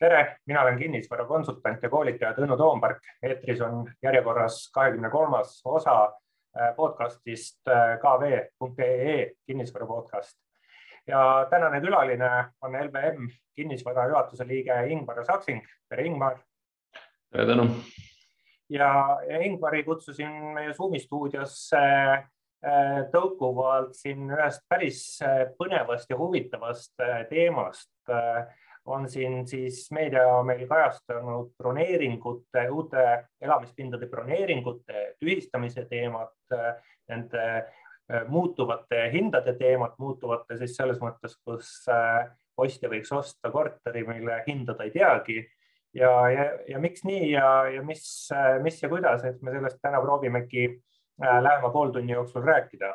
tere, mina olen kinnisvarakonsultant ja koolitaja Tõnu Toompark. eetris on järjekorras kahekümne kolmas osa äh, podcastist äh, kv.ee kinnisvara podcast ja tänane külaline on LVM kinnisvara juhatuse liige Ingmar Saksing. tere, Ingmar. tere, Tõnu. ja Ingmari kutsusin meie Zoomi stuudiosse äh, tõukuvalt siin ühest päris põnevast ja huvitavast teemast on siin siis meedia meil kajastanud broneeringute, uute elamispindade broneeringute tühistamise teemat, nende äh, muutuvate hindade teemat, muutuvate siis selles mõttes, kus äh, ostja võiks osta korteri, mille hinda ta ei teagi. Ja, ja, ja miks nii ja, ja mis, äh, mis ja kuidas, et me sellest täna proovimegi lähema pooltunni jooksul rääkida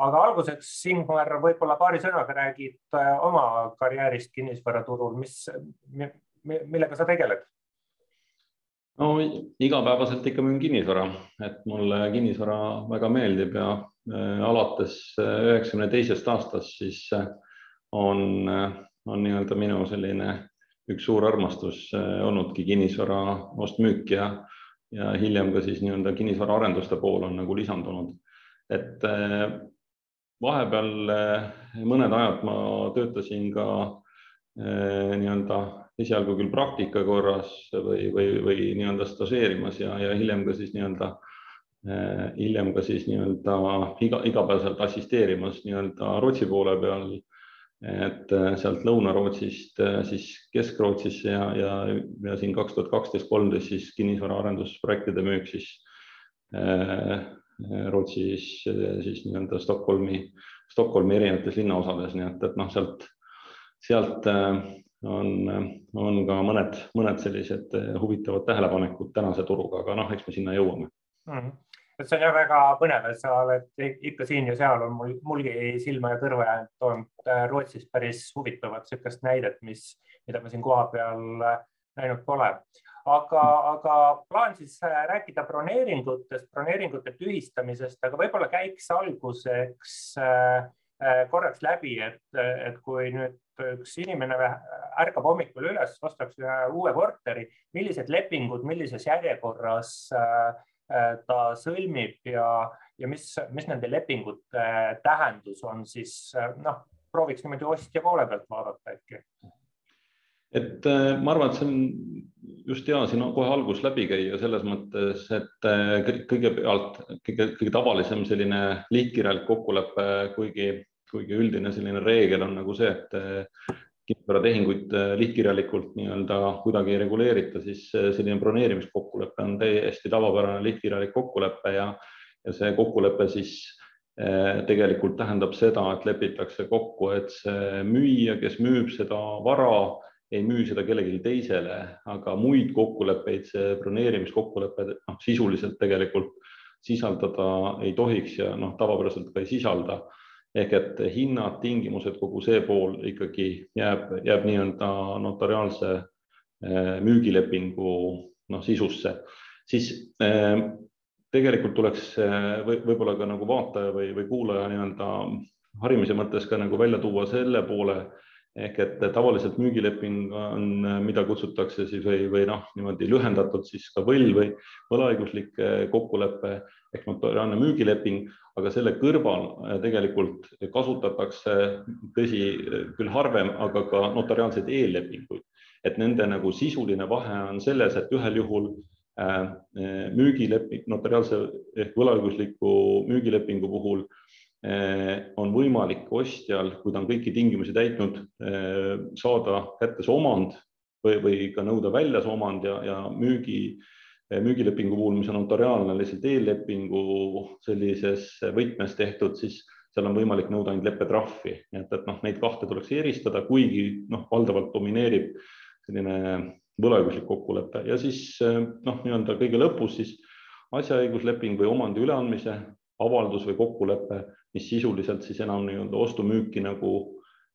aga alguseks, Ingmar, võib-olla paari sõnaga räägid äh, oma karjäärist kinnisvaraturul, mis, millega sa tegeled? no igapäevaselt ikka müün kinnisvara, et mulle kinnisvara väga meeldib ja äh, alates äh, üheksakümne teisest aastast siis on, on nii-öelda minu selline üks suur armastus olnudki kinnisvara ost-müük ja, ja hiljem ka siis nii-öelda kinnisvaraarenduste pool on nagu lisandunud. et vahepeal eh, mõned ajad ma töötasin ka eh, nii-öelda esialgu küll praktika korras või, või, või nii-öelda stažeerimas ja, ja hiljem ka siis nii-öelda eh, hiljem ka siis nii-öelda iga, igapäevaselt assisteerimas nii-öelda Rootsi poole peal. et sealt Lõuna-Rootsist siis Kesk-Rootsisse ja, ja, ja siin kaks tuhat kaksteist, kolmteist siis kinnisvaraarendusprojektide müük siis Rootsis siis nii-öelda Stockholmi, Stockholmi erinevates linnaosades, nii et, et noh, sealt, sealt äh, on, on ka mõned, mõned sellised äh, huvitavad tähelepanekud tänase turuga, aga noh, eks me sinna jõuame mm. -hmm et see on jah väga põnev, et sa oled ikka siin ja seal on mul, mulgi silma ja kõrva jäänud toonud äh, Rootsist päris huvitavat niisugust näidet, mis, mida ma siin kohapeal näinud pole aga, aga plaan siis äh, rääkida broneeringutest, broneeringute tühistamisest, aga võib-olla käiks alguseks äh, äh, korraks läbi, et, et kui nüüd üks inimene ärkab hommikul üles, ostaks ühe uue korteri, millised lepingud, millises järjekorras ta sõlmib ja, ja mis, mis nende lepingute tähendus on, siis noh, prooviks niimoodi ostja poole pealt vaadata äkki et äh, ma arvan, et see on just hea siin kohe algus läbi käia selles mõttes, et äh, kõigepealt kõige, kõige tavalisem selline lihtkirjalik kokkulepe, kuigi, kuigi üldine selline reegel on nagu see, et äh, kinnisvaratehinguid lihtkirjalikult nii-öelda kuidagi ei reguleerita, siis selline broneerimiskokkulepe on täiesti tavapärane lihtkirjalik kokkulepe ja, ja see kokkulepe siis tegelikult tähendab seda, et lepitakse kokku, et see müüja, kes müüb seda vara ei müü seda kellelegi teisele, aga muid kokkuleppeid see broneerimiskokkulepe noh, sisuliselt tegelikult sisaldada ei tohiks ja noh, tavapäraselt ka ei sisalda. ehk et hinnad, tingimused, kogu see pool ikkagi jääb, jääb nii-öelda notariaalse eh, müügilepingu noh, sisusse, siis eh, tegelikult tuleks eh, või võib-olla ka nagu vaataja või, või kuulaja nii-öelda harimise mõttes ka nagu välja tuua selle poole ehk et tavaliselt müügileping on, mida kutsutakse siis või, või noh, niimoodi lühendatult siis ka võll või võlaõiguslik kokkulepe ehk notariaalne müügileping, aga selle kõrval äh, tegelikult kasutatakse, tõsi, küll harvem, aga ka notariaalseid eellepinguid, et nende nagu sisuline vahe on selles, et ühel juhul äh, müügileping, notariaalse ehk võlaõigusliku müügilepingu puhul Eh, on võimalik ostjal, kui ta on kõiki tingimusi täitnud, eh, saada kätte see omand või, või ka nõuda välja see omand ja, ja müügi, eh, müügilepingu puhul, mis on notariaalne, lihtsalt eellepingu sellises võtmes tehtud, siis seal on võimalik nõuda ainult leppetrahvi, et, et noh, neid kahte tuleks eristada, kuigi noh, valdavalt domineerib selline võlaõiguslik kokkulepe. Ja siis noh, nii-öelda kõige lõpus siis asjaõigusleping või omandi üleandmise avaldus või kokkulepe, mis sisuliselt siis enam nii-öelda ostu-müüki nagu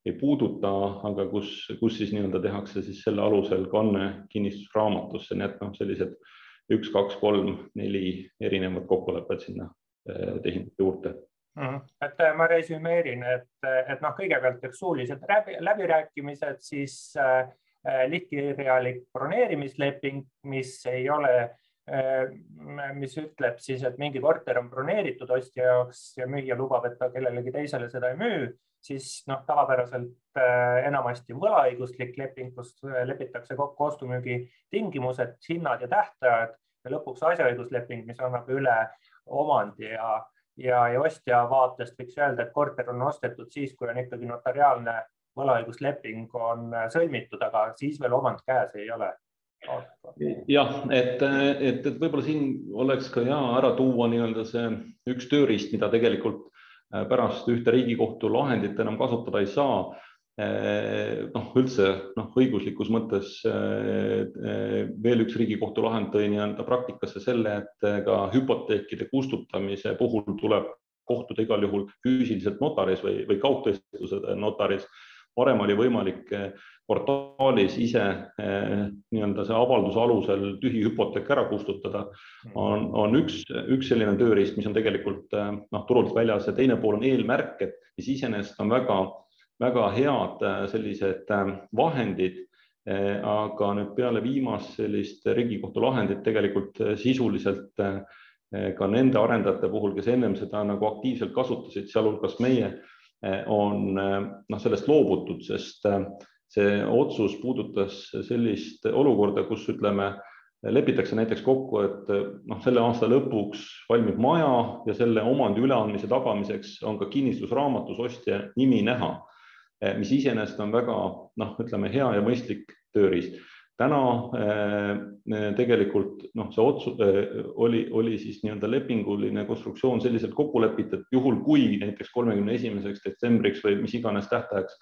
ei puuduta, aga kus, kus siis nii-öelda tehakse siis selle alusel kanne kinnistusraamatusse, nii et noh, sellised üks, kaks, kolm, neli erinevat kokkulepet sinna eh, tehingute juurde mm. et eh, ma resümeerin, et, et noh, kõigepealt eks suulised läbi, läbirääkimised, siis äh, lihtkirjalik broneerimisleping, mis ei ole mis ütleb siis, et mingi korter on broneeritud ostja jaoks ja müüja lubab, et ta kellelegi teisele seda ei müü, siis noh, tavapäraselt enamasti võlaõiguslik leping, kus lepitakse kokku ostu-müügi tingimused, hinnad ja tähtajad ja lõpuks asjaõigusleping, mis annab üle omandi ja, ja, ja ostja vaatest võiks öelda, et korter on ostetud siis, kui on ikkagi notariaalne võlaõigusleping on sõlmitud, aga siis veel omand käes ei ole jah, et, et, et võib-olla siin oleks ka hea ära tuua nii-öelda see üks tööriist, mida tegelikult äh, pärast ühte Riigikohtu lahendit enam kasutada ei saa. Äh, noh, üldse noh, õiguslikus mõttes äh, veel üks Riigikohtu lahend tõi nii-öelda praktikasse selle, et ka hüpoteekide kustutamise puhul tuleb kohtuda igal juhul füüsiliselt notaris või, või kaugtõestuse notaris varem oli võimalik eh, portaalis ise eh, nii-öelda see avalduse alusel tühi hüpoteek ära kustutada, mm. on, on üks, üks selline tööriist, mis on tegelikult eh, noh, turult väljas ja teine pool on eelmärked, mis iseenesest on väga, väga head sellised vahendid. aga nüüd peale viimast sellist Riigikohtu lahendit tegelikult sisuliselt ka nende arendajate puhul, kes ennem seda nagu aktiivselt kasutasid, sealhulgas meie on noh, sellest loobutud, sest eh, see otsus puudutas sellist olukorda, kus ütleme, lepitakse näiteks kokku, et noh, selle aasta lõpuks valmib maja ja selle omandi üleandmise tagamiseks on ka kinnistusraamatus ostja nimi näha, mis iseenesest on väga noh, ütleme hea ja mõistlik tööriist täna äh, tegelikult noh, see otsus äh, oli, oli siis nii-öelda lepinguline konstruktsioon selliselt kokku lepitud, juhul kui näiteks kolmekümne esimeseks detsembriks või mis iganes tähtajaks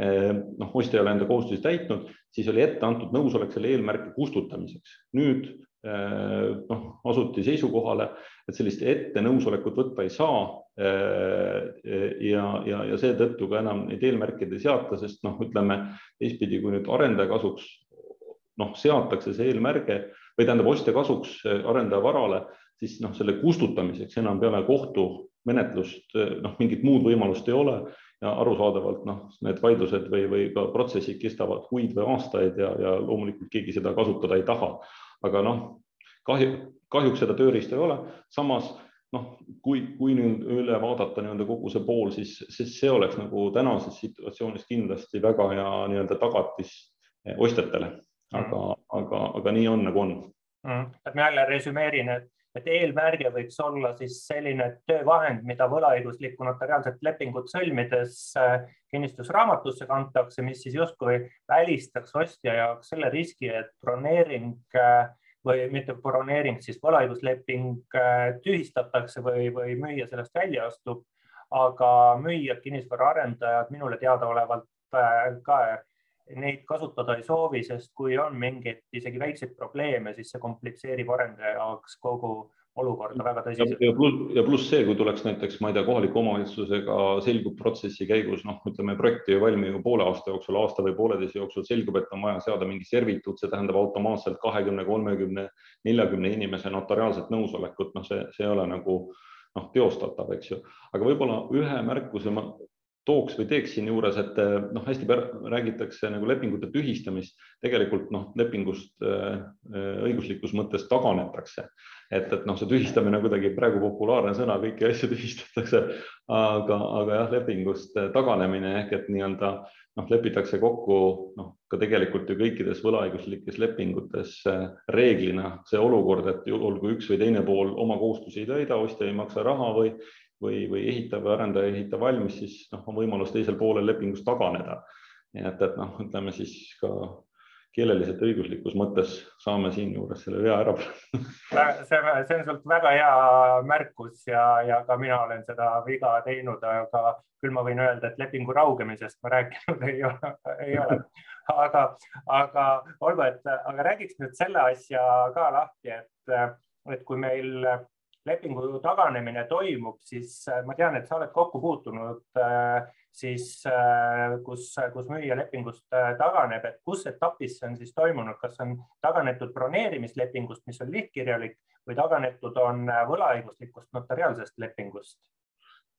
äh, noh, ostja ei ole enda kohustusi täitnud, siis oli ette antud nõusolek selle eelmärke kustutamiseks. nüüd noh, asuti seisukohale, et sellist ette nõusolekut võtta ei saa. ja, ja, ja seetõttu ka enam neid eelmärkeid ei seata, sest noh, ütleme teistpidi, kui nüüd arendaja kasuks noh, seatakse see eelmärge või tähendab ostja kasuks arendaja varale, siis noh, selle kustutamiseks enam peale kohtumenetlust noh, mingit muud võimalust ei ole. Ja arusaadavalt noh, need vaidlused või, või ka protsessid kestavad kuid või aastaid ja, ja loomulikult keegi seda kasutada ei taha. aga noh, kahju, kahjuks seda tööriista ei ole, samas noh, kui, kui nüüd üle vaadata nii-öelda kogu see pool, siis, siis see oleks nagu tänases situatsioonis kindlasti väga hea nii-öelda tagatis ostjatele aga mm., aga, aga nii on, nagu on mm.. et ma jälle resümeerin, et, et eelmärge võiks olla siis selline töövahend, mida võlaõiguslikku notariaalset lepingut sõlmides äh, kinnistusraamatusse kantakse, mis siis justkui välistaks ostja jaoks selle riski, et broneering äh, või mitte broneering, siis võlaõigusleping äh, tühistatakse või, või müüja sellest välja astub. aga müüjad, kinnisvaraarendajad minule teadaolevalt ka neid kasutada ei soovi, sest kui on mingeid isegi väikseid probleeme, siis see komplitseerib arendaja jaoks kogu olukorda väga tõsiselt. ja pluss, ja pluss see, kui tuleks näiteks, ma ei tea, kohaliku omavalitsusega selgub protsessi käigus, noh, ütleme projekti ei valmi ju poole aasta jooksul, aasta või pooleteise jooksul selgub, et on vaja seada mingi servituut, see tähendab automaatselt kahekümne, kolmekümne, neljakümne inimese notariaalset nõusolekut, noh, see, see ei ole nagu noh, teostatav, eks ju, aga võib-olla ühe märkuse ma tooks või teeks siinjuures, et eh, noh, hästi räägitakse nagu lepingute tühistamist, tegelikult noh, lepingust äh, õiguslikus mõttes taganetakse. et, et noh, see tühistamine on kuidagi praegu populaarne sõna, kõiki asju tühistatakse, aga, aga jah, lepingust taganemine ehk et nii-öelda noh, lepitakse kokku noh, ka tegelikult ju kõikides võlaõiguslikes lepingutes reeglina see olukord, et juhul kui üks või teine pool oma kohustusi ei täida, ostja ei maksa raha või või, või ehitav või arendaja ei ehita valmis, siis noh, on võimalus teisel poolel lepingust taganeda. nii et, et noh, ütleme siis ka keeleliselt õiguslikus mõttes saame siinjuures selle vea ära see on, see on sult väga hea märkus ja, ja ka mina olen seda viga teinud, aga küll ma võin öelda, et lepingu raugemisest ma rääkinud ei ole, ei ole. aga, aga olgu, et aga räägiks nüüd selle asja ka lahti, et, et kui meil lepingu taganemine toimub, siis äh, ma tean, et sa oled kokku puutunud äh, siis, äh, kus, kus müüja lepingust taganeb, et kus etapis see on siis toimunud, kas on taganetud broneerimislepingust, mis on lihtkirjalik või taganetud on võlaõiguslikust notariaalsest lepingust?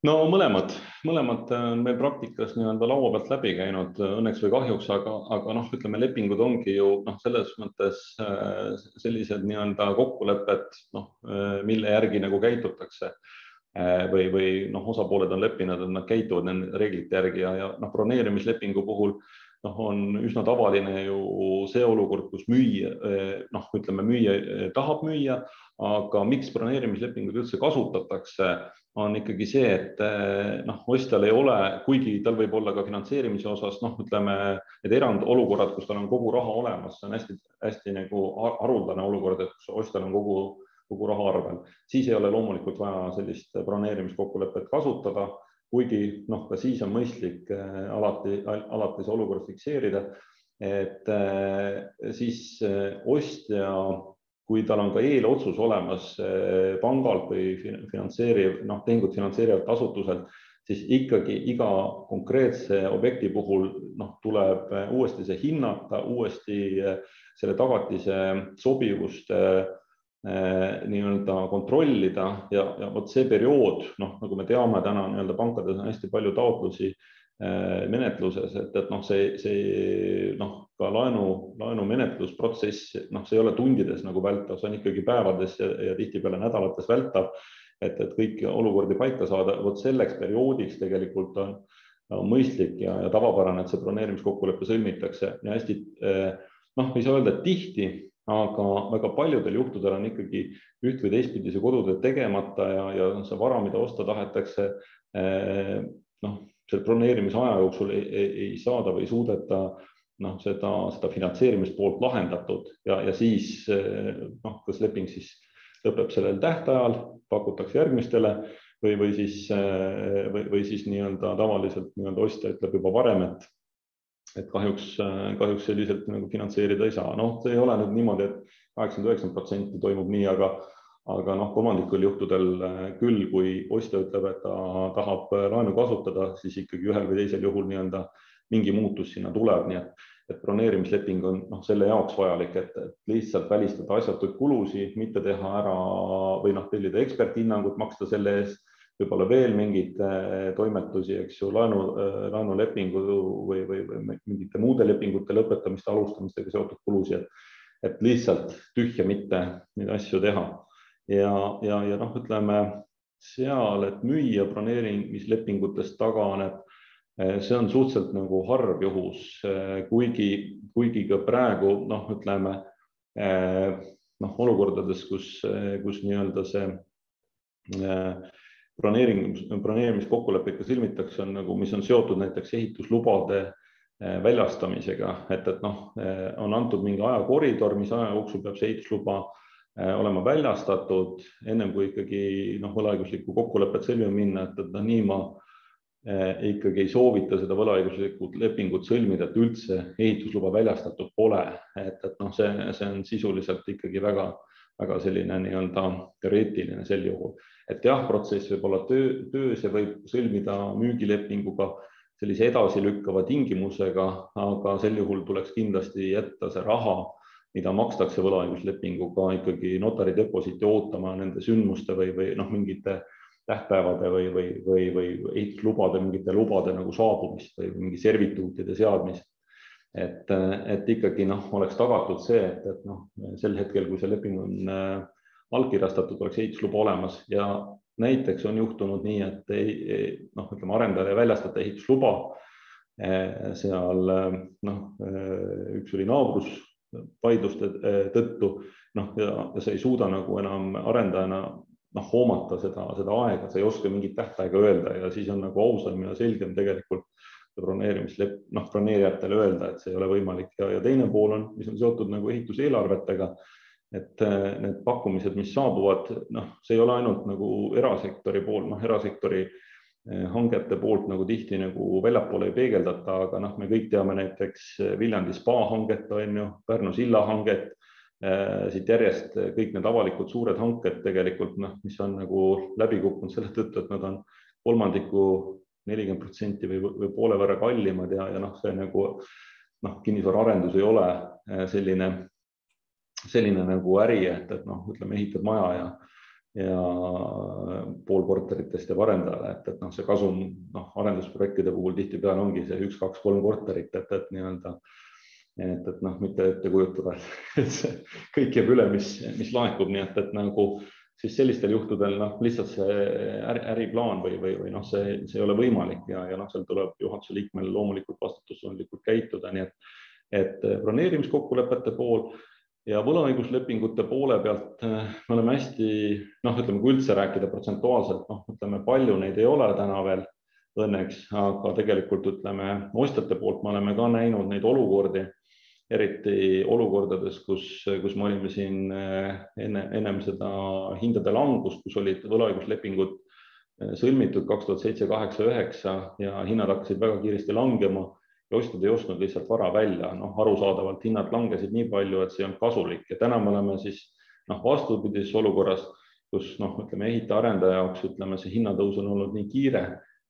No mõlemad, mõlemad on meil praktikas nii-öelda laua pealt läbi käinud õnneks või kahjuks, aga, aga noh, ütleme lepingud ongi ju noh, selles mõttes äh, sellised nii-öelda kokkulepped, noh, äh, mille järgi nagu käitutakse. Äh, või, või noh, osapooled on leppinud, et nad käituvad nende reeglite järgi ja, ja noh, broneerimislepingu puhul noh, on üsna tavaline ju see olukord, kus müüja, noh, ütleme müüja tahab müüa, aga miks broneerimislepinguid üldse kasutatakse, on ikkagi see, et noh, ostjal ei ole, kuigi tal võib olla ka finantseerimise osas noh, ütleme need erandolukorrad, kus tal on kogu raha olemas, see on hästi-hästi nagu haruldane olukord, et kus ostjal on kogu, kogu raha arvel, siis ei ole loomulikult vaja sellist broneerimiskokkulepet kasutada kuigi noh, ka siis on mõistlik äh, alati, alati see olukord fikseerida, et äh, siis äh, ostja, kui tal on ka eelotsus olemas pangalt või finantseeriv, noh, tehingut finantseerivalt asutuselt, siis ikkagi iga konkreetse objekti puhul noh, tuleb uuesti see hinnata, uuesti selle tagatise sobivust Eh, nii-öelda kontrollida ja, ja vot see periood, noh, nagu me teame täna nii-öelda pankades on hästi palju taotlusi eh, menetluses, et, et noh, see, see noh, ka laenu, laenumenetlusprotsess, noh, see ei ole tundides nagu vältav, see on ikkagi päevades ja, ja tihtipeale nädalates vältav. et, et kõiki olukordi paika saada, vot selleks perioodiks tegelikult on, on mõistlik ja, ja tavapärane, et see broneerimiskokkulepe sõlmitakse ja hästi eh, noh, ei saa öelda, et tihti aga väga paljudel juhtudel on ikkagi üht või teistpidi see kodutöö tegemata ja, ja see vara, mida osta tahetakse, eh, noh, selle broneerimise aja jooksul ei, ei, ei saada või ei suudeta noh, seda, seda finantseerimist poolt lahendatud. Ja, ja siis eh, noh, kas leping siis lõpeb sellel tähtajal, pakutakse järgmistele või, või siis eh, või, või siis nii-öelda tavaliselt nii-öelda ostja ütleb juba varem, et et kahjuks, kahjuks selliselt nagu finantseerida ei saa. noh, see ei ole nüüd niimoodi, et kaheksakümmend, üheksakümmend protsenti toimub nii, aga, aga noh, kolmandikul juhtudel äh, küll, kui ostja ütleb, et ta tahab äh, laenu kasutada, siis ikkagi ühel või teisel juhul nii-öelda mingi muutus sinna tuleb, nii et, et broneerimisleping on noh, selle jaoks vajalik, et, et lihtsalt välistada asjatuid kulusid, mitte teha ära või noh, tellida eksperthinnangut, maksta selle eest võib-olla veel mingeid äh, toimetusi, eks ju, laenu, äh, laenulepingu või, või, või mingite muude lepingute lõpetamiste, alustamistega seotud kulusid, et, et lihtsalt tühja mitte neid asju teha. ja, ja, ja noh, ütleme seal, et müüja broneerimislepingutest taganeb, äh, see on suhteliselt nagu harv juhus, kuigi, kuigi ka praegu noh, ütleme noh, olukordades, kus, kus nii-öelda see broneering, broneerimiskokkuleppeid ka sõlmitakse, on nagu, mis on seotud näiteks ehituslubade eh, väljastamisega, et, et noh, eh, on antud mingi ajakoridor, mis aja jooksul peab see ehitusluba eh, olema väljastatud, ennem kui ikkagi noh, võlaõiguslikku kokkulepet sõlmima minna, et, et noh, nii ma ikkagi ei soovita seda võlaõiguslikku lepingut sõlmida, et üldse ehitusluba väljastatud pole, et, et noh, see, see on sisuliselt ikkagi väga, väga selline nii-öelda teoreetiline sel juhul et jah, protsess võib olla töö, töös ja võib sõlmida müügilepinguga sellise edasilükkava tingimusega, aga sel juhul tuleks kindlasti jätta see raha, mida makstakse võlaõiguslepinguga ikkagi notari deposiiti ootama nende sündmuste või, või noh, mingite tähtpäevade või, või, või, või ehituslubade, mingite lubade nagu saabumist või mingi servituutide seadmist. Et, et ikkagi noh, oleks tagatud see, et, et noh, sel hetkel, kui see leping on äh, allkirjastatud, oleks ehitusluba olemas ja näiteks on juhtunud nii, et ei, noh, ütleme arendajale ei väljastata ehitusluba. Eh, seal noh, eh, üks oli naabrusvaidluste tõttu noh, ja, sa ei suuda nagu enam arendajana noh, hoomata seda, seda aega, sa ei oska mingit tähtaega öelda ja siis on nagu ausam ja selgem tegelikult broneerimislep-, noh, broneerijatele öelda, et see ei ole võimalik. Ja, ja teine pool on, mis on seotud nagu ehituseelarvetega et äh, need pakkumised, mis saabuvad, noh, see ei ole ainult nagu erasektori pool, noh, erasektori äh, hangete poolt nagu tihti nagu väljapoole ei peegeldata, aga noh, me kõik teame näiteks Viljandi spa hanget on ju, Pärnu silla hanget, äh, siit järjest kõik need avalikud suured hanked tegelikult noh, mis on nagu läbi kukkunud selle tõttu, et nad on kolmandiku nelikümmend protsenti või, või poole võrra kallimad ja, ja noh, see nagu noh, kinnisvaraarendus ei ole selline selline nagu äri, et, et noh, ütleme, ehitad maja ja, ja pool korteritest jääb arendajale, et, et noh, see kasum noh, arendusprojektide puhul tihtipeale ongi see üks, kaks, kolm korterit, et, et nii-öelda et, et noh, mitte ette kujutada, et see kõik jääb üle, mis, mis laekub, nii et, et nagu siis sellistel juhtudel noh, lihtsalt see äri, äriplaan või, või, või noh, see, see ei ole võimalik ja, ja noh, seal tuleb juhatuse liikmel loomulikult vastutustundlikult käituda, nii et, et broneerimiskokkulepete pool ja võlaõiguslepingute poole pealt eh, me oleme hästi noh, ütleme, kui üldse rääkida protsentuaalselt, noh, ütleme palju neid ei ole täna veel õnneks, aga tegelikult ütleme ostjate poolt me oleme ka näinud neid olukordi, eriti olukordades, kus, kus me olime siin eh, enne, ennem seda hindade langust, kus olid võlaõiguslepingud eh, sõlmitud kaks tuhat seitse, kaheksa, üheksa ja hinnad hakkasid väga kiiresti langema ja ostjad ei ostnud lihtsalt vara välja, noh, arusaadavalt hinnad langesid nii palju, et see ei olnud kasulik. Ja täna me oleme siis noh, vastupidises olukorras, kus noh, ütleme ehitaja-arendaja jaoks ütleme, see hinnatõus on olnud nii kiire,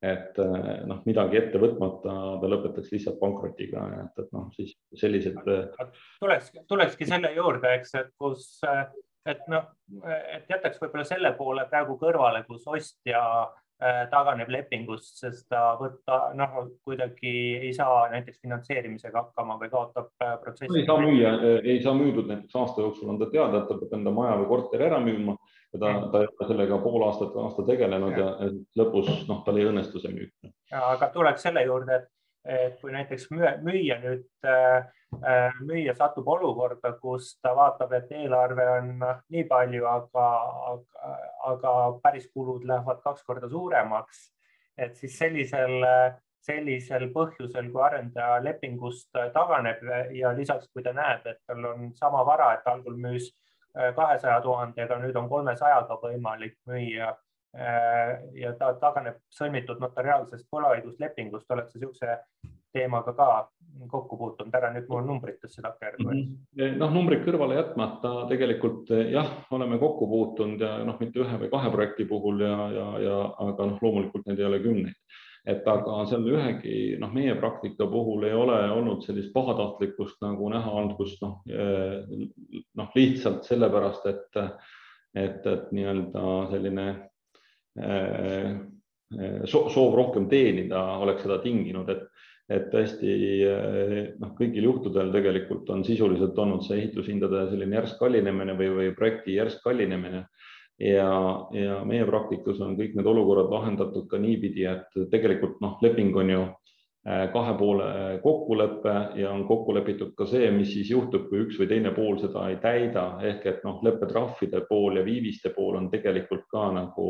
et noh, midagi ette võtmata ta lõpetaks lihtsalt pankrotiga, et, et noh, siis sellised. tuleks, tulekski selle juurde, eks, et kus, et noh, et jätaks võib-olla selle poole praegu kõrvale, kus ostja Äh, taganeb lepingust, sest ta võtta, noh, kuidagi ei saa näiteks finantseerimisega hakkama või kaotab äh, protsessi. ei saa müüa, ei saa müüdud näiteks aasta jooksul on ta teada, et ta peab enda maja või korteri ära müüma ja ta, ta ei ole sellega pool aastat või aasta tegelenud ja, ja lõpus noh, tal ei õnnestu see müük. aga tuleks selle juurde, et kui näiteks müüja nüüd, äh, müüja satub olukorda, kus ta vaatab, et eelarve on noh, nii palju, aga, aga, aga päris kulud lähevad kaks korda suuremaks, et siis sellisel, sellisel põhjusel, kui arendaja lepingust taganeb ja lisaks, kui ta näeb, et tal on sama vara, et algul müüs kahesaja tuhandega, nüüd on kolmesajaga võimalik müüa. Äh, ja ta taganeb sõlmitud notariaalsest võlaõiguslepingust, oled sa niisuguse teemaga ka kokku puutunud, ära nüüd mul numbritesse takerdu mm -hmm.. noh, numbrid kõrvale jätmata tegelikult eh, jah, oleme kokku puutunud ja noh, mitte ühe või kahe projekti puhul ja, ja, ja aga noh, loomulikult neid ei ole kümneid. Et aga seal ühegi noh, meie praktika puhul ei ole olnud sellist pahatahtlikkust nagu näha olnud, kus noh, eh, noh lihtsalt sellepärast, et et, et nii-öelda selline Äh, äh, soov rohkem teenida oleks seda tinginud, et, et tõesti noh, kõigil juhtudel tegelikult on sisuliselt olnud see ehitushindade selline järsk kallinemine või, või projekti järsk kallinemine ja, ja meie praktikas on kõik need olukorrad lahendatud ka niipidi, et tegelikult noh, leping on ju kahe poole kokkulepe ja on kokku lepitud ka see, mis siis juhtub, kui üks või teine pool seda ei täida, ehk et noh, leppetrahvide pool ja viiviste pool on tegelikult ka nagu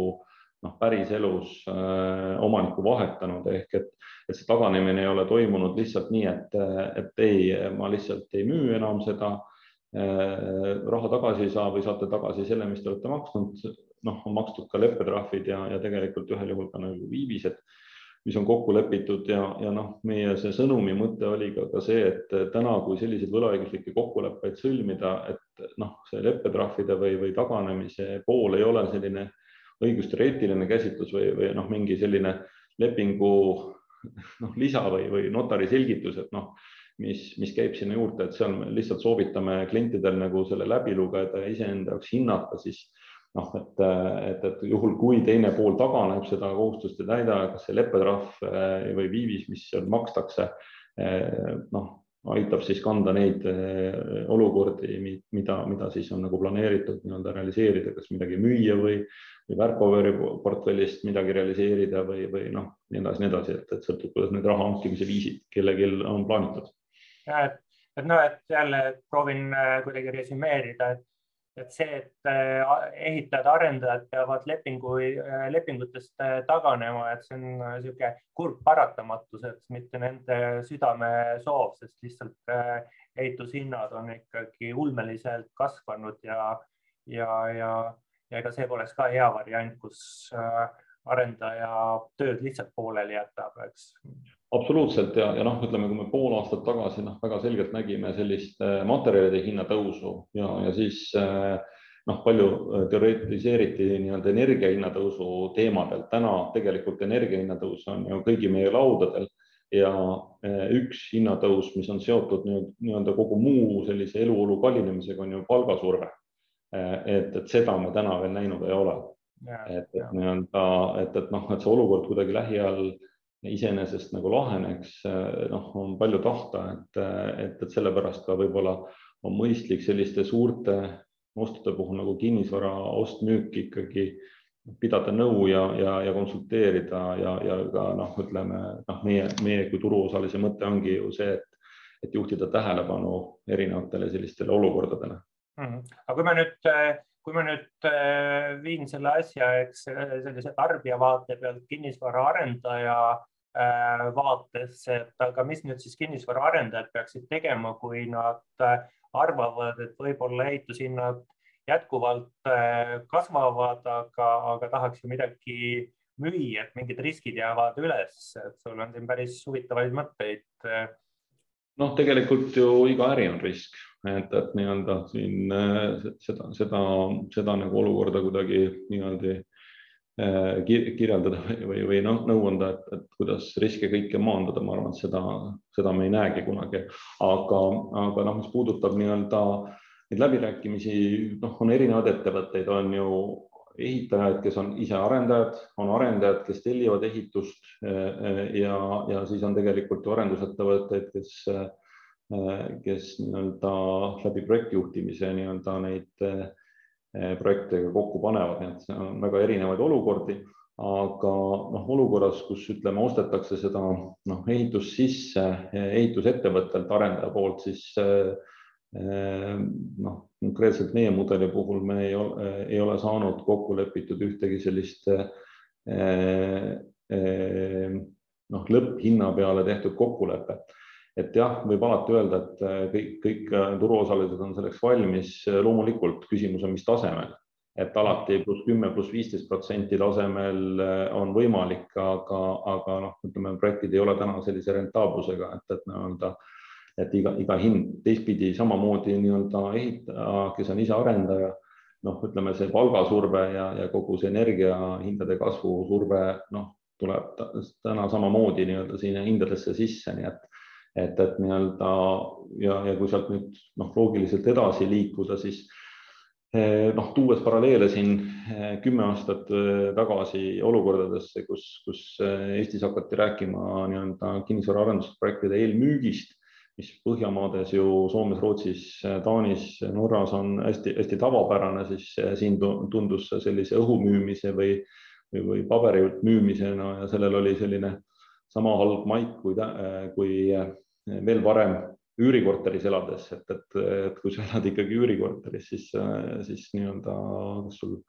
noh, päriselus äh, omanikku vahetanud ehk et, et see taganemine ei ole toimunud lihtsalt nii, et, et ei, ma lihtsalt ei müü enam seda äh,. Raha tagasi ei saa või saate tagasi selle, mis te olete maksnud. noh, on makstud ka leppetrahvid ja, ja tegelikult ühel juhul ka nagu viivised, mis on kokku lepitud ja, ja noh, meie see sõnumi mõte oli ka, ka see, et täna, kui selliseid võlaõiguslikke kokkuleppeid sõlmida, et noh, see leppetrahvide või, või taganemise pool ei ole selline äh, õigusteoreetiline käsitlus või, või noh, mingi selline lepingu noh, lisa või, või notari selgitus, et noh, mis, mis käib sinna juurde, et seal me lihtsalt soovitame klientidel nagu selle läbi lugeda ja iseenda jaoks hinnata siis noh, et, et, et juhul, kui teine pool taganeb, seda kohustust ei täida, kas see leppetrahv eh, või viivis, mis seal makstakse, eh, noh, aitab siis kanda neid eh, olukordi, mida, mida siis on nagu planeeritud nii-öelda realiseerida, kas midagi müüa või, või väärtpaberi portfellist midagi realiseerida või, või noh, nii edasi, nii edasi, et, et sõltub, kuidas need raha hankimise viisid kellelgi on plaanitud. Et, et noh, et jälle proovin eh, kuidagi resümeerida, et et see, et äh, ehitajad, arendajad peavad lepingu, äh, lepingutest äh, taganema, et see on niisugune kurb paratamatus, et mitte nende südamesoov, sest lihtsalt ehitushinnad on ikkagi ulmeliselt kasvanud ja, ja, ja, ja ega see poleks ka hea variant, kus arendaja tööd lihtsalt pooleli jätab, eks absoluutselt ja, ja noh, ütleme, kui me pool aastat tagasi noh, väga selgelt nägime sellist äh, materjalide hinna tõusu ja, ja siis äh, noh, palju äh, teoretiseeriti nii-öelda energia hinna tõusu teemadel. täna tegelikult energia hinna tõus on ju kõigi meie laudadel ja üks hinnatõus, mis on seotud nii-öelda kogu muu sellise eluolu kallinemisega, on ju palgasurve. et, et seda me täna veel näinud ei ole. et, et nii-öelda, et, et noh, et see olukord kuidagi lähiajal iseenesest nagu laheneks, noh, on palju tahta, et, et, et sellepärast ka võib-olla on mõistlik selliste suurte ostude puhul nagu kinnisvara ost-müük ikkagi pidada nõu ja, ja, ja konsulteerida ja, ja ka noh, ütleme noh, meie, meie kui turuosalise mõte ongi ju see, et, et juhtida tähelepanu erinevatele sellistele olukordadele mm. -hmm. aga kui me nüüd, kui ma nüüd äh, viin selle asja, eks sellise tarbija vaate pealt kinnisvaraarendaja äh, vaatesse, et aga mis nüüd siis kinnisvaraarendajad peaksid tegema, kui nad äh, arvavad, et võib-olla ehitushinnad jätkuvalt äh, kasvavad, aga, aga tahaks ju midagi müüa, et mingid riskid jäävad üles, et sul on siin päris huvitavaid mõtteid. Äh. noh, tegelikult ju iga äri on risk, et, et nii-öelda siin äh, seda, seda, seda nagu olukorda kuidagi nii-öelda kirjeldada või, või noh, nõu anda, et, et kuidas riske kõike maandada, ma arvan, et seda, seda me ei näegi kunagi, aga, aga noh, mis puudutab nii-öelda neid läbirääkimisi, noh, on erinevaid ettevõtteid, on ju ehitajaid, kes on ise arendajad, on arendajad, kes tellivad ehitust ja, ja siis on tegelikult ju arendusettevõtteid, kes, kes nii-öelda läbi projektijuhtimise nii-öelda neid projekte kokku panevad, nii et on väga erinevaid olukordi aga noh, olukorras, kus ütleme, ostetakse seda noh, ehitust sisse ehitusettevõttelt arendaja poolt, siis Ehm, noh, konkreetselt meie mudeli puhul me ei ole, ei ole saanud kokku lepitud ühtegi sellist noh, lõpphinna peale tehtud kokkulepet. Et jah, võib alati öelda, et eh, kõik, kõik turuosalised on selleks valmis. loomulikult küsimus on, mis tasemel, et alati pluss kümme, pluss viisteist protsenti tasemel on võimalik, aga, aga noh, ütleme, projektid ei ole täna sellise rentaablusega, et, et nii-öelda et iga, iga hind teistpidi samamoodi nii-öelda ehitaja, kes on ise arendaja, noh, ütleme see palgasurve ja, ja kogu see energiahindade kasvu surve, noh, tuleb täna samamoodi nii-öelda sinna hindadesse sisse, nii et et, et nii-öelda ja, ja kui sealt nüüd noh, loogiliselt edasi liikuda, siis eh, noh, tuues paralleele siin eh, kümme aastat eh, tagasi olukordadesse, kus, kus Eestis hakati rääkima nii-öelda kinnisvaraarendusprojektide eelmüügist mis Põhjamaades ju Soomes, Rootsis, Taanis, Norras on hästi-hästi tavapärane, siis siin tundus sellise õhu müümise või, või, või paberi müümisena ja sellel oli selline sama halb maik kui, kui veel varem üürikorteris elades, et, et, et kui sa elad ikkagi üürikorteris, siis, siis nii-öelda sul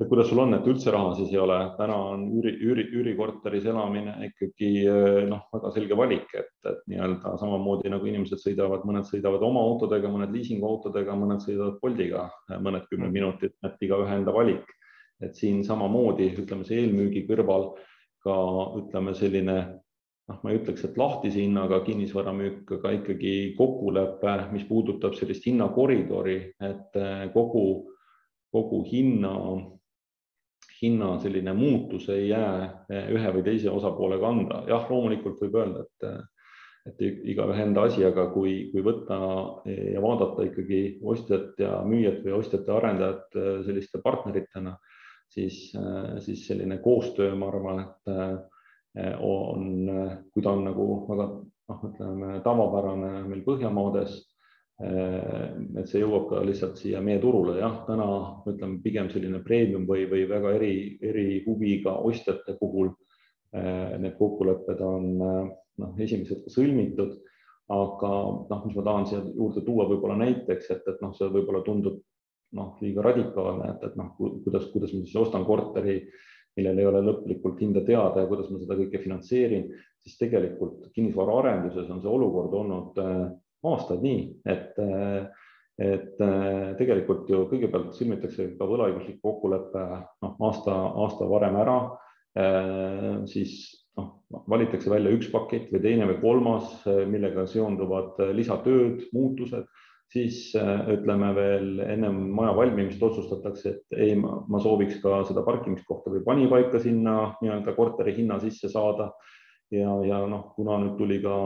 et kuidas sul on, et üldse raha siis ei ole, täna on üüri, üüri, üürikorteris elamine ikkagi noh, väga selge valik, et, et nii-öelda samamoodi nagu inimesed sõidavad, mõned sõidavad oma autodega, mõned liisinguautodega, mõned sõidavad Boltiga mõned kümme mm. minutit, et igaühe enda valik. et siin samamoodi ütleme, see eelmüügi kõrval ka ütleme selline noh, ma ei ütleks, et lahtise hinnaga kinnisvaramüük, aga ikkagi kokkulepe, mis puudutab sellist hinnakoridori, et eh, kogu, kogu hinna hinna selline muutus ei jää eh, ühe või teise osapoole kanda. jah, loomulikult võib öelda, et, et igaühe enda asi, aga kui, kui võtta ja vaadata ikkagi ostjat ja müüjat või ostjat ja arendajat eh, selliste partneritena, siis, eh, siis selline koostöö, ma arvan, et on, kui ta on nagu väga noh, ütleme tavapärane meil Põhjamaades Äh, et see jõuab ka lihtsalt siia meie turule, jah, täna ütleme pigem selline premium või, või väga eri, eri huviga ostjate puhul äh, need kokkulepped on äh, noh, esimesed ka sõlmitud, aga noh, mis ma tahan siia juurde tuua võib-olla näiteks, et, et noh, see võib-olla tundub noh, liiga radikaalne, et, et noh, kuidas, kuidas ma siis ostan korteri, millel ei ole lõplikult hinda teada ja kuidas ma seda kõike finantseerin, siis tegelikult kinnisvaraarenduses on see olukord olnud äh, aastaid nii, et, et tegelikult ju kõigepealt sõlmitakse ka võlaõiguslik kokkulepe noh, aasta, aasta varem ära, siis noh, valitakse välja üks pakett või teine või kolmas, millega seonduvad lisatööd, muutused, siis ütleme veel ennem maja valmimist otsustatakse, et ei, ma sooviks ka seda parkimiskohta või panipaika sinna nii-öelda korteri hinna sisse saada. ja, ja noh, kuna nüüd tuli ka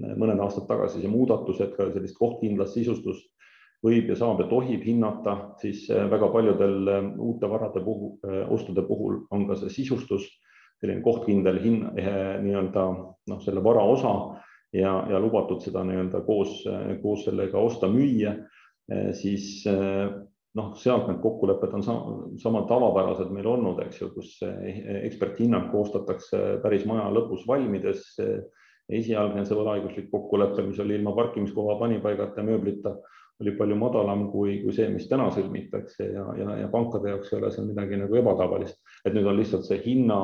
mõned aastad tagasi see muudatus, et ka sellist kohtkindlast sisustust võib ja saab ja tohib hinnata, siis väga paljudel uute varade puhul, ostude puhul on ka see sisustus, selline kohtkindel hin-, nii-öelda noh, selle vara osa ja, ja lubatud seda nii-öelda koos, koos sellega osta-müüa, siis noh, sealt need kokkulepped on sama, sama tavapärased meil olnud, eks ju, kus eksperthinnang koostatakse päris maja lõpus valmides. esialgne see võlaõiguslik kokkulepe, mis oli ilma parkimiskoha panipaigata mööblita, oli palju madalam kui, kui see, mis täna sõlmitakse ja, ja, ja pankade jaoks ei ole seal midagi nagu ebatavalist, et nüüd on lihtsalt see hinna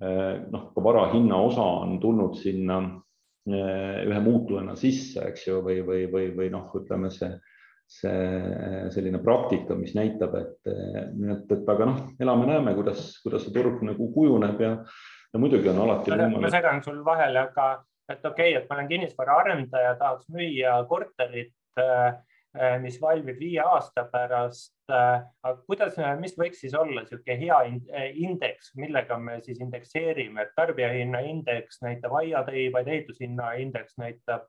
noh, ka vara hinna osa on tulnud sinna ühe muutujana sisse, eks ju, või, või, või, või noh, ütleme see see selline praktika, mis näitab, et, et, et aga noh, elame-näeme, kuidas, kuidas see turg nagu kujuneb ja, ja muidugi on alati. ma segan sul vahele, aga et okei okay,, et ma olen kinnisvaraarendaja, tahaks müüa korterit, mis valmib viie aasta pärast. aga kuidas, mis võiks siis olla niisugune hea indeks, millega me siis indekseerime, et tarbijahinna indeks näitab aiateibaid, ehitushinna indeks näitab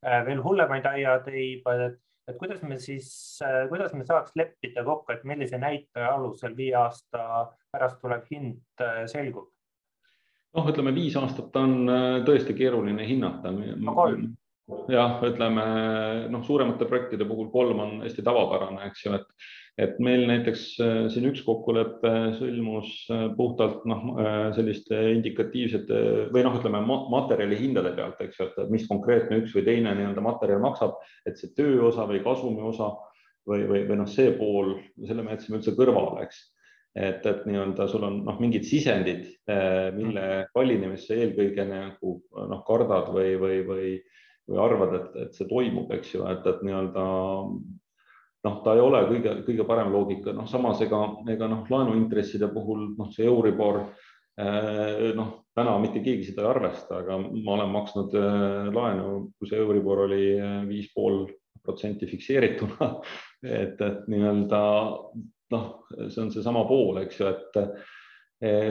veel hullemaid aiateibaid, et et kuidas me siis, äh, kuidas me saaks leppida kokku, et millise näitaja alusel viie aasta pärast tulev hind äh, selgub? noh, ütleme viis aastat on äh, tõesti keeruline hinnata. Jah, ütleme noh, suuremate projektide puhul kolm on hästi tavapärane, eks ju, et et meil näiteks äh, siin üks kokkulepe sõlmus äh, puhtalt noh, äh, selliste indikatiivsete või noh, ütleme materjali hindade pealt, eks ju, et mis konkreetne üks või teine nii-öelda materjal maksab, et see töö osa või kasumi osa või, või, või noh, see pool, selle me jätsime üldse kõrvale, eks. Et, et nii-öelda sul on noh, mingid sisendid, mille kallinemisse eelkõige nagu noh, kardad või, või, või, või arvad, et, et see toimub, eks ju, et, et nii-öelda noh, ta ei ole kõige, kõige parem loogika, noh, samas ega, ega noh, laenuintresside puhul noh, see Euribor eh, noh, täna mitte keegi seda ei arvesta, aga ma olen maksnud eh, laenu, kui see Euribor oli eh, viis pool protsenti fikseerituna. et, et nii-öelda noh, see on seesama pool, eks ju, et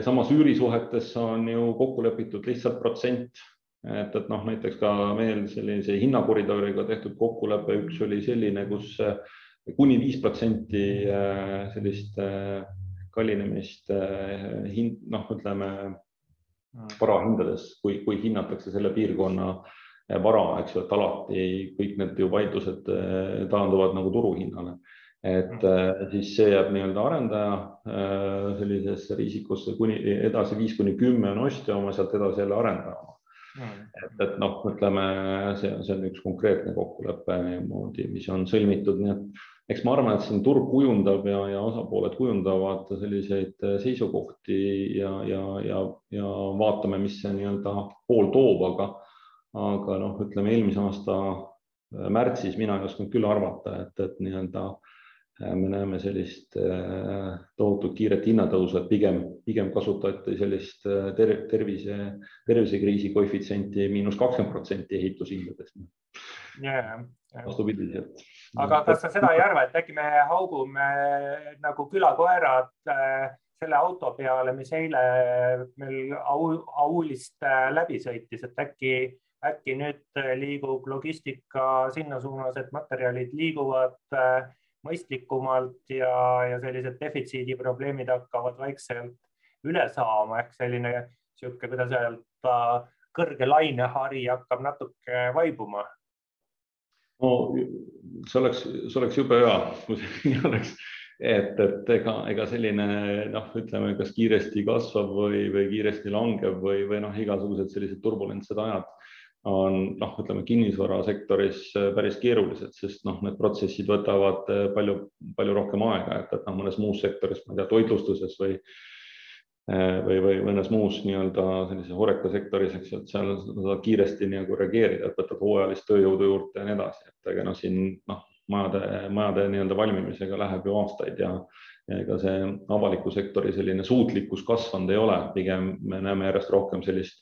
samas üürisuhetes on ju kokku lepitud lihtsalt protsent et, et noh, näiteks ka meil sellise hinnakoridoriga tehtud kokkulepe, üks oli selline, kus kuni viis protsenti äh, sellist äh, kallinemist hind, noh, ütleme varahindades, kui, kui hinnatakse selle piirkonna vara, eks ju, et alati kõik need ju vaidlused taanduvad nagu turuhinnale. et siis see jääb nii-öelda arendaja sellisesse riisikusse kuni edasi viis kuni kümme on ostja oma, sealt edasi jälle arendaja oma. Et, et noh, ütleme, see, see on üks konkreetne kokkulepe niimoodi, mis on sõlmitud, nii et eks ma arvan, et siin turg kujundab ja, ja osapooled kujundavad selliseid seisukohti ja, ja, ja, ja vaatame, mis see nii-öelda pool toob, aga, aga noh, ütleme eelmise aasta märtsis mina ei osanud küll arvata, et, et nii-öelda me näeme sellist tohutut kiiret hinnatõusu, et pigem, pigem kasutati sellist ter tervise, tervisekriisi koefitsienti miinus kakskümmend protsenti ehitushindadest. Yeah.. vastupidiselt aga kas sa seda ei arva, et äkki me haugume nagu külakoerad äh, selle auto peale, mis eile meil au, Aulist äh, läbi sõitis, et äkki, äkki nüüd liigub logistika sinna suunas, et materjalid liiguvad äh, mõistlikumalt ja, ja sellised defitsiidiprobleemid hakkavad vaikselt üle saama ehk selline niisugune, kuidas öelda, kõrge lainehari hakkab natuke vaibuma. No see oleks, see oleks jube hea, kui see nii oleks, et, et ega, ega selline noh, ütleme, kas kiiresti kasvav või, või kiiresti langev või, või noh, igasugused sellised turbulentsed ajad on noh, ütleme kinnisvarasektoris päris keerulised, sest noh, need protsessid võtavad palju, palju rohkem aega, et, et noh, mõnes muus sektoris, ma ei tea, toitlustuses või või, või mõnes muus nii-öelda sellise horeka sektoris, eks ju, et seal saad kiiresti nagu reageerida, et võtad hooajalist tööjõudu juurde ja nii edasi, et ega noh, siin noh, majade, majade nii-öelda valmimisega läheb ju aastaid ja, ega see avaliku sektori selline suutlikkus kasvanud ei ole, pigem me näeme järjest rohkem sellist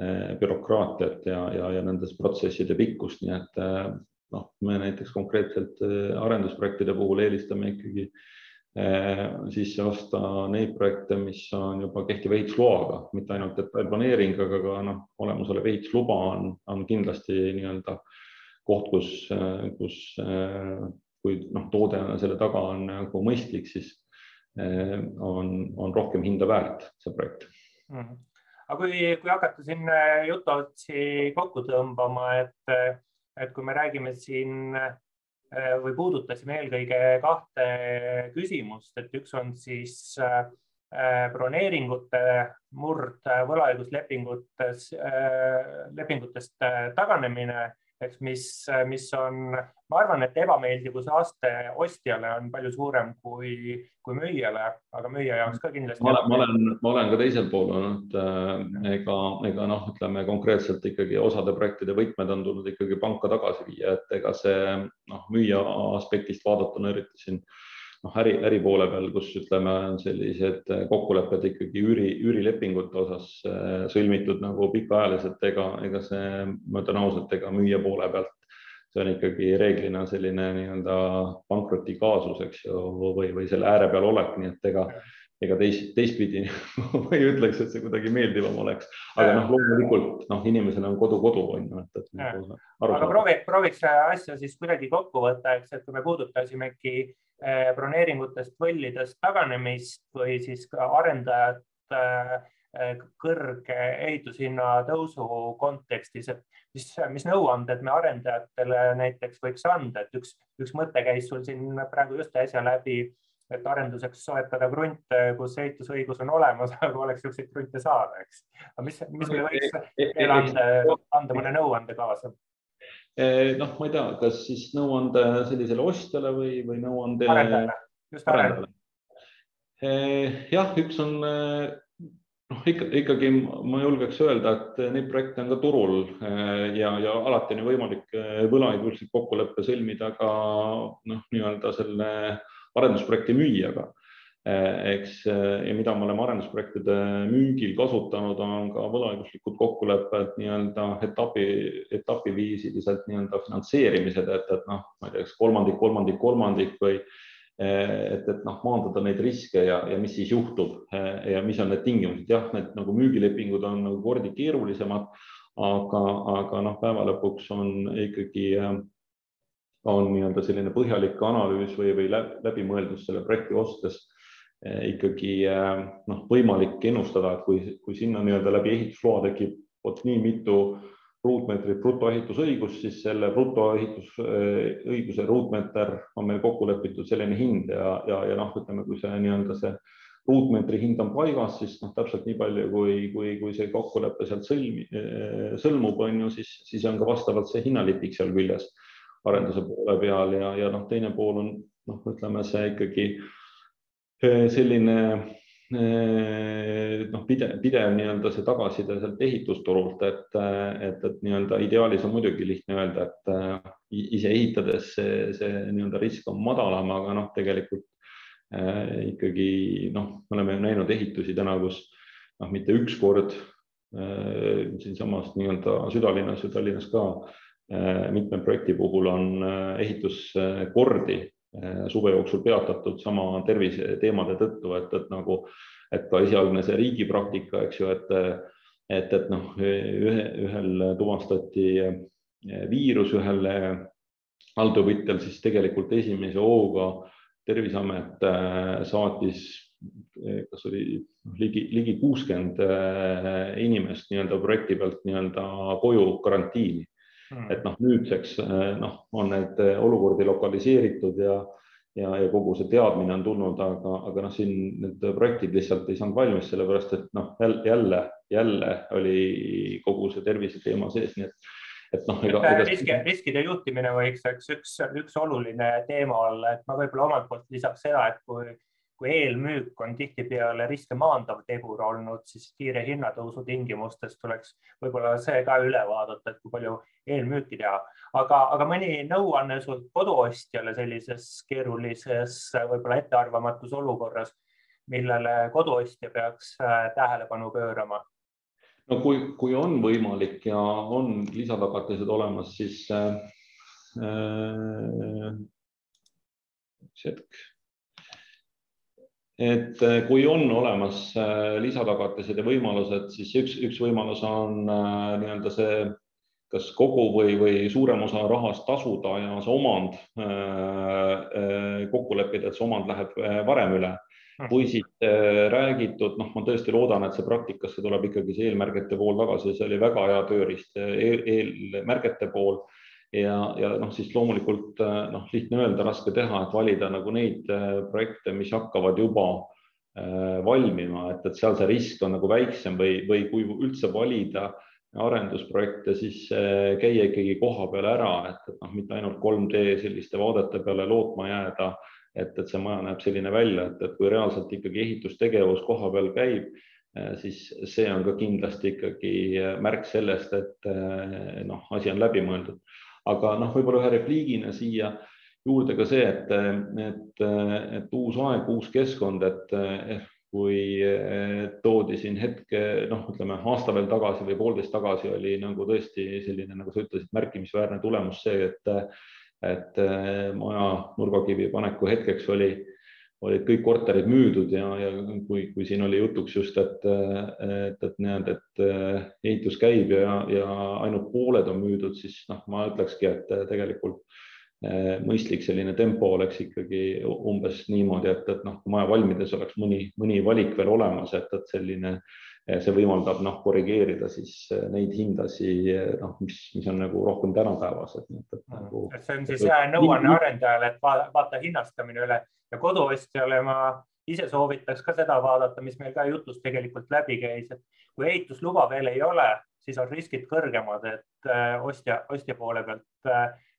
eh, bürokraatiat ja, ja, ja nendes protsesside pikkust, nii et eh, noh, me näiteks konkreetselt arendusprojektide puhul eelistame ikkagi Eh, sisse osta neid projekte, mis on juba kehtiva ehitusloaga, mitte ainult detailplaneering, aga ka noh, olemasolev ehitusluba on, on kindlasti nii-öelda koht, kus, kus kui noh, toode selle taga on nagu mõistlik, siis on, on rohkem hinda väärt see projekt mm. -hmm. aga kui, kui hakata siin jutuotsi kokku tõmbama, et, et kui me räägime siin või puudutasime eelkõige kahte küsimust, et üks on siis äh, Äh, broneeringute murd äh, võlaõiguslepingutes, äh, lepingutest taganemine, eks mis, mis on, ma arvan, et ebameeldivuse aste ostjale on palju suurem kui, kui müüjale, aga müüja jaoks ka kindlasti. ma olen, ma olen, ma olen ka teisel pool olnud, ega, ega noh, ütleme konkreetselt ikkagi osade projektide võtmed on tulnud ikkagi panka tagasi viia, et ega see noh, müüja aspektist vaadatuna üritasin äh, noh, äri, äri poole peal, kus ütleme, on sellised kokkulepped ikkagi üüri, üürilepingute osas äh, sõlmitud nagu pikaajaliselt, ega, ega see, ma ütlen ausalt, ega müüja poole pealt see on ikkagi reeglina selline nii-öelda pankroti kaasus, eks ju, või, või selle ääre peal olek, nii et ega ega teist, teistpidi ma ei ütleks, et see kuidagi meeldivam oleks, aga noh, loomulikult noh, inimesel on kodu kodu on ju, et, et. Nagu aga proovi, prooviks asja siis kuidagi kokku võtta, eks, et kui me puudutasimegi broneeringutest, võllidest taganemist või siis ka arendajat eh, kõrge ehitushinna tõusu kontekstis, et mis, mis nõuanded me arendajatele näiteks võiks anda, et üks, üks mõte käis sul siin praegu just äsja läbi, et arenduseks soetada krunte, kus ehitusõigus on olemas, aga oleks niisuguseid krunte saada, eks. aga mis, mis me võiks veel anda, anda mõne nõuande kaasa? Eh, noh, ma ei tea, kas siis nõuande sellisele ostjale või, või nõuande arendajale, just arendajale. Eh, jah, üks on eh, noh, ikka ikkagi ma julgeks öelda, et neid projekte on ka turul ja, ja alati on ju võimalik võlaõiguslik kokkulepe sõlmida ka noh, nii-öelda selle arendusprojekti müüjaga eks eh, ja mida me oleme arendusprojektide müügil kasutanud, on ka võlaõiguslikud kokkulepped nii-öelda etapi, etapiviisiliselt nii-öelda finantseerimised, et, et noh, ma ei tea, kas kolmandik, kolmandik, kolmandik või eh, et, et noh, maandada neid riske ja, ja mis siis juhtub ja mis on need tingimused, jah, need nagu müügilepingud on nagu kordi keerulisemad, aga, aga noh, päeva lõpuks on ikkagi on nii-öelda selline põhjalik analüüs või, või läbimõeldus selle projekti ostes Eh, ikkagi eh, noh, võimalik ennustada, et kui, kui sinna nii-öelda läbi ehitusloa tekib vot nii mitu ruutmeetrit brutoehitusõigust, siis selle brutoehitusõiguse ruutmeeter on meil kokku lepitud selline hind ja, ja, ja noh, ütleme, kui see nii-öelda see ruutmeetri hind on paigas, siis noh, täpselt nii palju, kui, kui, kui see kokkulepe sealt sõlmi, eh, sõlmub, on ju, siis, siis on ka vastavalt see hinnalipik seal küljes arenduse poole peal ja, ja noh, teine pool on noh, ütleme see ikkagi Äh, selline äh, noh, pidev, pidev nii-öelda see tagasiside sealt ehitusturult, et, et, et nii-öelda ideaalis on muidugi lihtne öelda, et äh, ise ehitades see, see nii-öelda risk on madalam, aga noh, tegelikult äh, ikkagi noh, me oleme näinud ehitusi täna, kus noh, mitte üks kord äh, siinsamas nii-öelda südalinnas ja Tallinnas ka äh, mitme projekti puhul on ehituskordi suve jooksul peatatud sama terviseteemade tõttu, et, et nagu, et ka esialgne see riigi praktika, eks ju, et, et, et noh, ühe, ühel tuvastati äh, viirus, ühel alltöövõtjal siis tegelikult esimese hooga Terviseamet saatis, kas oli ligi, ligi kuuskümmend inimest nii-öelda projekti pealt nii-öelda koju karantiini. Et noh, nüüdseks eh, noh, on need eh, olukordi lokaliseeritud ja, ja, ja kogu see teadmine on tulnud, aga, aga noh, siin need projektid lihtsalt ei saanud valmis, sellepärast et noh, jälle, jälle oli kogu see tervise teema sees, nii et et noh, ega, ega.... riski, riskide juhtimine võiks üks, üks, üks oluline teema olla, et ma võib-olla omalt poolt lisaks seda, et kui kui eelmüük on tihtipeale riske maandav tegur olnud, siis kiire hinnatõusu tingimustes tuleks võib-olla see ka üle vaadata, et kui palju eelmüüki teha. aga, aga mõni nõuanne sul koduostjale sellises keerulises, võib-olla ettearvamatus olukorras, millele koduostja peaks äh, tähelepanu pöörama? no kui, kui on võimalik ja on lisatagatised olemas, siis äh, äh, üks hetk et äh, kui on olemas äh, lisatagatised ja võimalused, siis üks, üks võimalus on äh, nii-öelda see kas kogu või, või suurem osa rahast tasuda ja see omand kokku leppida, et see omand läheb varem üle. Või siis räägitud, noh, ma tõesti loodan, et see praktikasse tuleb ikkagi see eelmärgete pool tagasi, see oli väga hea tööriist eel, eelmärgete pool ja, ja noh, siis loomulikult noh, lihtne öelda, raske teha, et valida nagu neid projekte, mis hakkavad juba valmima, et, et seal see risk on nagu väiksem või, või kui üldse valida arendusprojekte, siis äh, käia ikkagi koha peal ära, et, et noh, mitte ainult 3D selliste vaadete peale lootma jääda, et, et see maja näeb selline välja, et, et kui reaalselt ikkagi ehitustegevus koha peal käib, äh, siis see on ka kindlasti ikkagi märk sellest, et äh, noh, asi on läbimõeldud. Aga noh, võib-olla ühe repliigina siia juurde ka see, et, et, et uus aeg, uus keskkond, et kui toodi siin hetke, noh, ütleme aasta veel tagasi või poolteist tagasi oli nagu tõesti selline, nagu sa ütlesid, märkimisväärne tulemus see, et, et maja nurgakivi paneku hetkeks oli, olid kõik korterid müüdud ja, ja kui, kui siin oli jutuks just, et, et, et näed, et eh, ehitus käib ja, ja ainult pooled on müüdud, siis noh, ma ütlekski, et tegelikult Eh, mõistlik selline tempo oleks ikkagi umbes niimoodi, et, et noh, maja valmides oleks mõni, mõni valik veel olemas, et, et selline, eh, see võimaldab noh, korrigeerida siis eh, neid hindasi, noh, mis, mis on nagu rohkem tänapäevased. Nagu... see on siis hea nõuanne arendajale, et vaata, vaata hinnastamine üle ja koduostjale ma ise soovitaks ka seda vaadata, mis meil ka jutust tegelikult läbi käis, et kui ehitusluba veel ei ole, siis on riskid kõrgemad, et ostja, ostja poole pealt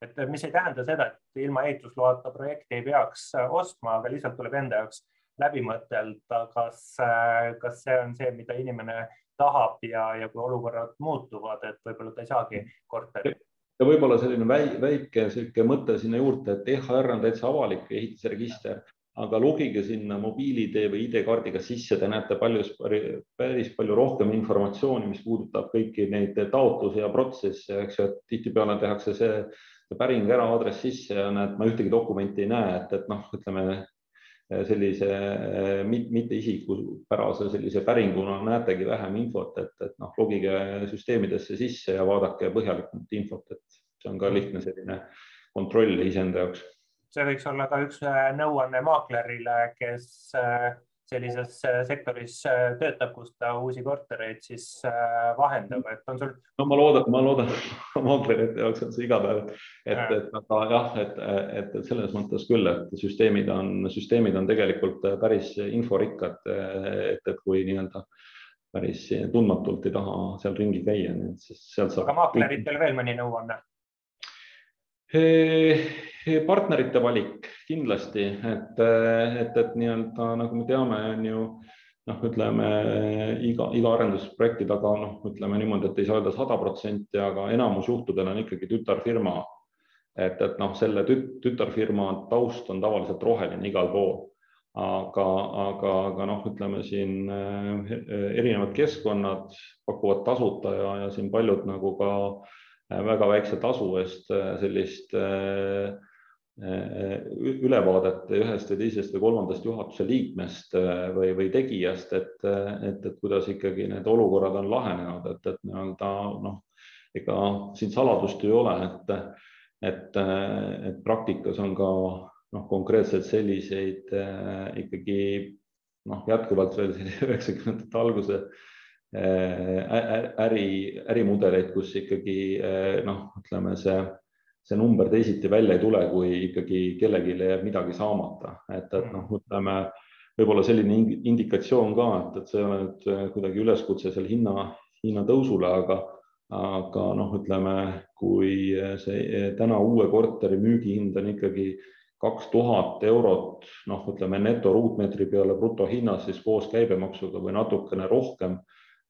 et mis ei tähenda seda, et ilma ehitusloata projekti ei peaks äh, ostma, aga lihtsalt tuleb enda jaoks läbi mõtelda, kas, äh, kas see on see, mida inimene tahab ja, ja kui olukorrad muutuvad, et võib-olla ta ei saagi korterit. ja võib-olla selline väike sihuke mõte sinna juurde, et EHR on täitsa avalik ehitusregister, aga logige sinna mobiil-ID või ID-kaardiga sisse, te näete palju, päris palju rohkem informatsiooni, mis puudutab kõiki neid taotlusi ja protsesse, eks ju, et tihtipeale tehakse see päring ära, aadress sisse ja näed, ma ühtegi dokumenti ei näe, et, et noh, ütleme sellise mitte isikupärase sellise päringuna näetegi vähem infot, et, et noh, logige süsteemidesse sisse ja vaadake põhjalikumalt infot, et see on ka lihtne selline kontroll iseenda jaoks. see võiks olla ka üks nõuanne maaklerile, kes sellises äh, sektoris äh, töötab, kus ta uusi kortereid siis äh, vahendab, et on sul? no ma loodan, ma loodan maaklerite jaoks on see iga päev, et, et aga jah, et, et, et selles mõttes küll, et süsteemid on, süsteemid on tegelikult päris inforikkad, et, et kui nii-öelda päris tundmatult ei taha seal ringi käia, nii et siis sealt saab. aga maakleritel veel mõni nõuanne? Partnerite valik kindlasti, et, et, et nii-öelda nagu me teame, on ju noh, ütleme iga, iga arendusprojekti taga noh, ütleme niimoodi, et ei saa öelda sada protsenti, aga enamus juhtudel on ikkagi tütarfirma. et, et noh, selle tüt, tütarfirma taust on tavaliselt roheline igal pool. aga, aga, aga noh, ütleme siin erinevad keskkonnad pakuvad tasuta ja, ja siin paljud nagu ka väga väikse tasu eest sellist äh, Äh, ülevaadet ühest või teisest või kolmandast juhatuse liikmest äh, või, või tegijast, et, et, et kuidas ikkagi need olukorrad on lahenenud, et, et nii-öelda noh, ega siin saladust ei ole, et, et, et praktikas on ka noh, konkreetselt selliseid äh, ikkagi noh, jätkuvalt veel üheksakümnendate alguse äri, ärimudeleid, kus ikkagi noh, ütleme see see number teisiti välja ei tule, kui ikkagi kellelegi jääb midagi saamata, et, et noh, ütleme võib-olla selline indikatsioon ka, et, et see ei ole nüüd äh, kuidagi üleskutse seal hinna, hinnatõusule, aga, aga noh, ütleme, kui see äh, täna uue korteri müügihind on ikkagi kaks tuhat eurot, noh, ütleme neto ruutmeetri peale brutohinnas, siis koos käibemaksuga või natukene rohkem,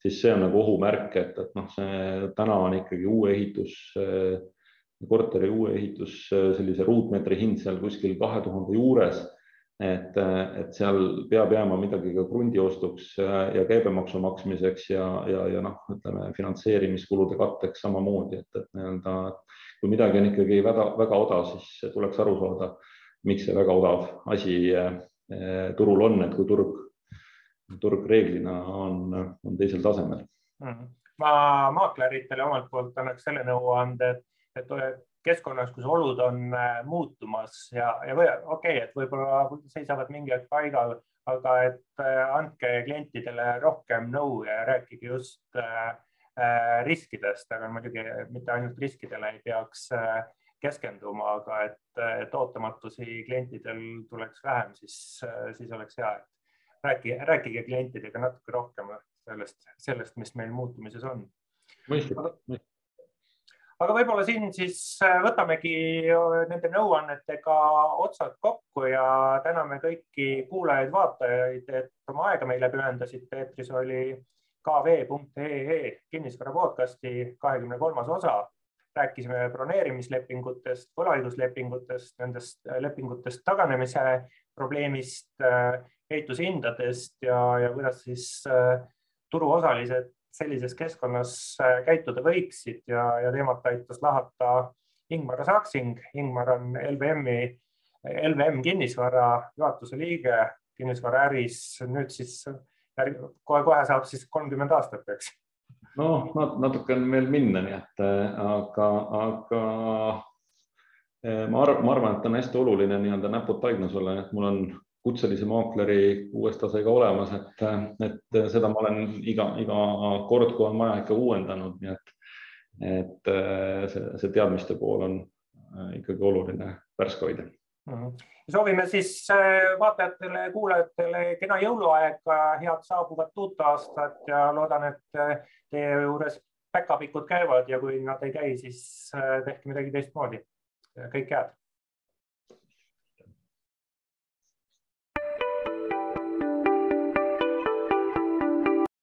siis see on nagu ohumärk, et, et noh, see täna on ikkagi uue ehitus äh, korteri uue ehitus, sellise ruutmeetri hind seal kuskil kahe tuhande juures. et, et seal peab jääma midagi ka krundi ostuks ja käibemaksu maksmiseks ja, ja, ja noh, ütleme finantseerimiskulude katteks samamoodi, et, et nii-öelda kui midagi on ikkagi väga-väga odav, siis tuleks aru saada, miks see väga odav asi turul on, et kui turg, turg reeglina on, on teisel tasemel mm. -hmm ma maakleritele omalt poolt annaks selle nõuande, et, et keskkonnas, kus olud on äh, muutumas ja, ja okei okay,, et võib-olla seisavad mingi aeg paigal, aga et äh, andke klientidele rohkem nõu ja rääkige just äh, äh, riskidest, aga muidugi mitte ainult riskidele ei peaks äh, keskenduma, aga et, et ootamatusi klientidel tuleks vähem, siis, siis oleks hea, et rääkige, rääkige klientidega natuke rohkem sellest, sellest, mis meil muutumises on. mõistlik aga võib-olla siin siis äh, võtamegi äh, nende nõuannetega otsad kokku ja täname kõiki kuulajaid-vaatajaid, et oma aega meile pühendasite. eetris oli kv.ee kinnisvara podcasti kahekümne kolmas osa. rääkisime broneerimislepingutest, võlaõiguslepingutest, nendest äh, lepingutest taganemise probleemist, ehitushindadest ja, ja kuidas siis turuosalised sellises keskkonnas äh, käituda võiksid ja, ja teemat aitas lahata Ingmar Saksing. Ingmar on LVM-i, LVM kinnisvara juhatuse liige kinnisvaraäris, nüüd siis kohe-kohe saab siis kolmkümmend aastat, eks? noh, natuke on veel minna, nii et äh, aga, aga äh, ma arvan, ma arvan, et on hästi oluline nii-öelda näpud paignas olla, et mul on kutselise maakleri kuues tasega olemas, et, et seda ma olen iga, iga kord, kui on vaja ikka uuendanud, nii et, et see, see teadmiste pool on ikkagi oluline värske hoida mm. -hmm. soovime siis äh, vaatajatele ja kuulajatele kena jõuluaega, head saabuvat uut aastat ja loodan, et äh, teie juures päkapikud käivad ja kui nad ei käi, siis äh, tehke midagi teistmoodi. kõike head